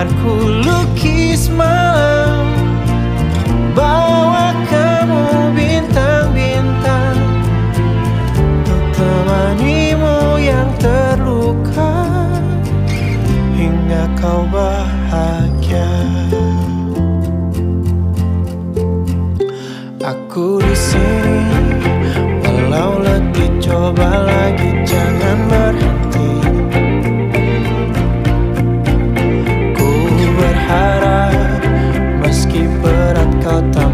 Biar ku lukis Bawa kamu bintang-bintang. Untuk temanimu yang terluka Hingga kau berat kau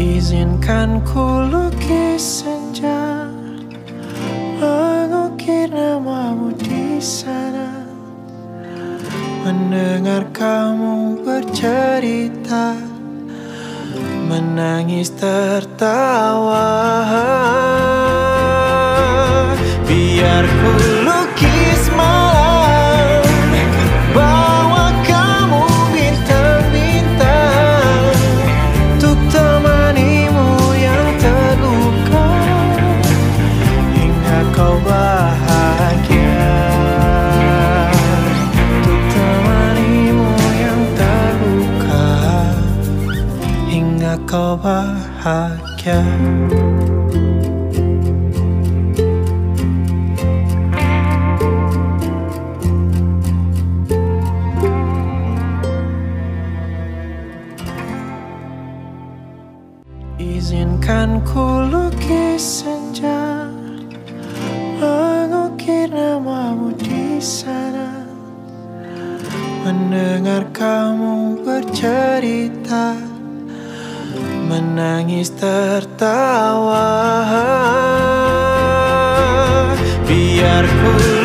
Izinkan ku lukis Mendengar kamu bercerita Menangis tertawa. Biar ku bahagia Izinkan ku lukis senja Mengukir namamu di sana. Mendengar kamu bercerita Menangis tertawa. Biar ku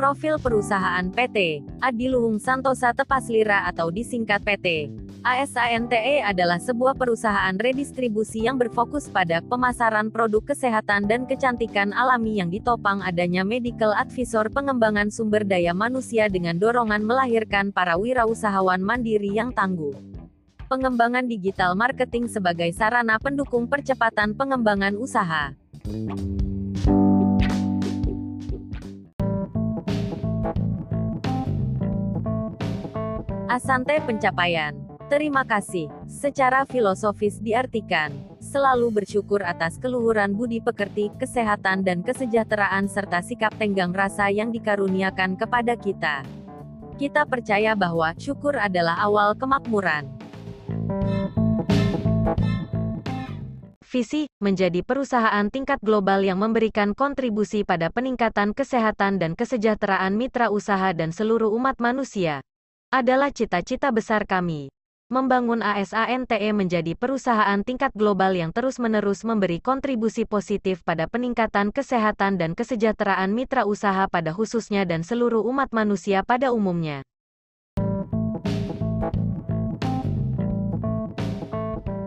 Profil perusahaan PT Adiluhung Santosa Tepaslira atau disingkat PT ASANTE adalah sebuah perusahaan redistribusi yang berfokus pada pemasaran produk kesehatan dan kecantikan alami yang ditopang adanya medical advisor pengembangan sumber daya manusia dengan dorongan melahirkan para wirausahawan mandiri yang tangguh. Pengembangan digital marketing sebagai sarana pendukung percepatan pengembangan usaha. Asante pencapaian. Terima kasih. Secara filosofis diartikan, selalu bersyukur atas keluhuran budi pekerti, kesehatan dan kesejahteraan serta sikap tenggang rasa yang dikaruniakan kepada kita. Kita percaya bahwa syukur adalah awal kemakmuran. Visi menjadi perusahaan tingkat global yang memberikan kontribusi pada peningkatan kesehatan dan kesejahteraan mitra usaha dan seluruh umat manusia adalah cita-cita besar kami. Membangun ASANTE menjadi perusahaan tingkat global yang terus-menerus memberi kontribusi positif pada peningkatan kesehatan dan kesejahteraan mitra usaha pada khususnya dan seluruh umat manusia pada umumnya.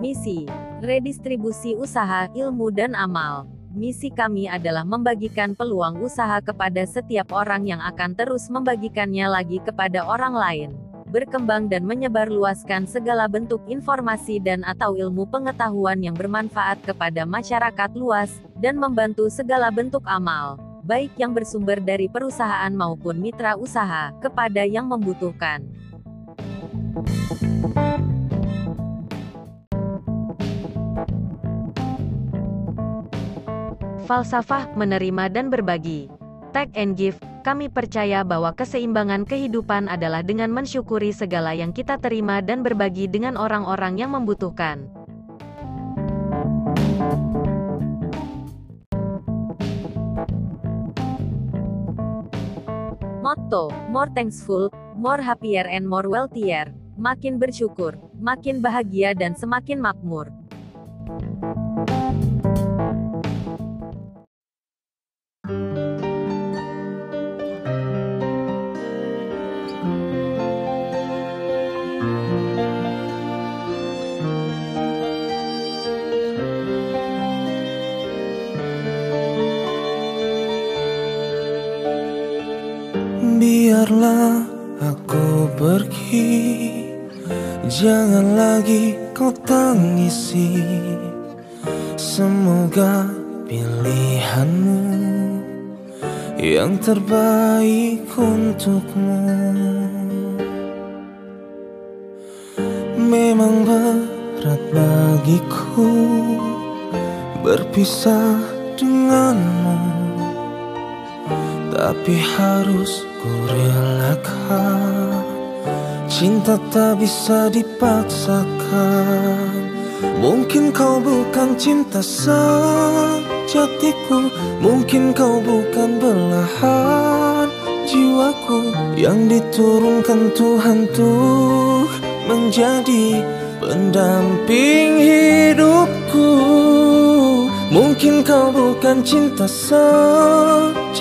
Misi, redistribusi usaha, ilmu dan amal. Misi kami adalah membagikan peluang usaha kepada setiap orang yang akan terus membagikannya lagi kepada orang lain. Berkembang dan menyebarluaskan segala bentuk informasi dan atau ilmu pengetahuan yang bermanfaat kepada masyarakat luas, dan membantu segala bentuk amal, baik yang bersumber dari perusahaan maupun mitra usaha, kepada yang membutuhkan. Falsafah menerima dan berbagi. Take and give, kami percaya bahwa keseimbangan kehidupan adalah dengan mensyukuri segala yang kita terima dan berbagi dengan orang-orang yang membutuhkan. Motto, more thankful, more happier and more wealthier. Makin bersyukur, makin bahagia dan semakin makmur. Biarlah aku pergi. Jangan lagi kau tangisi. Semoga pilihanmu Yang terbaik untukmu. Memang berat bagiku Berpisah denganmu Tapi harus ku relakan Cinta tak bisa dipaksakan. Mungkin kau bukan cinta sejatiku. Mungkin kau bukan belahan jiwaku. Yang diturunkan Tuhan tuh menjadi pendamping hidupku Mungkin kau bukan cinta sejatiku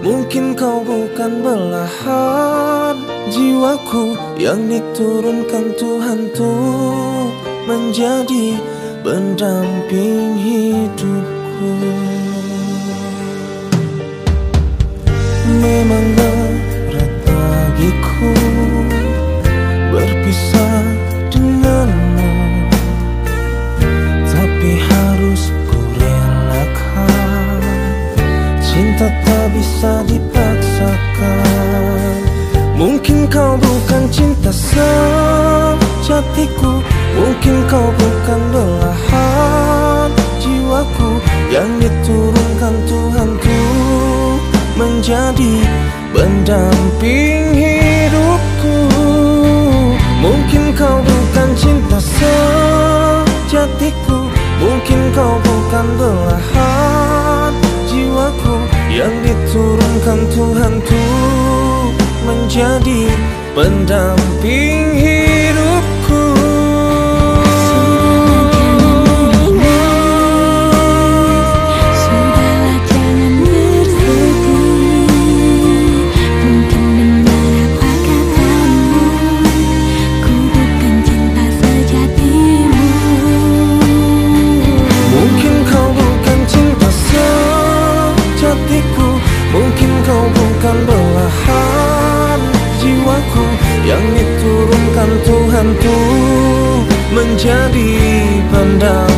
Mungkin kau bukan belahan jiwaku. Yang diturunkan Tuhan tuh menjadi pendamping hidupku. Memang Mungkin kau bukan belahan jiwaku Yang diturunkan Tuhan tuh menjadi pendamping hidupku. Mungkin kau bukan cinta sejatiku. Mungkin kau bukan belahan jiwaku Yang diturunkan Tuhan tuh menjadi pendamping menjadi pendamping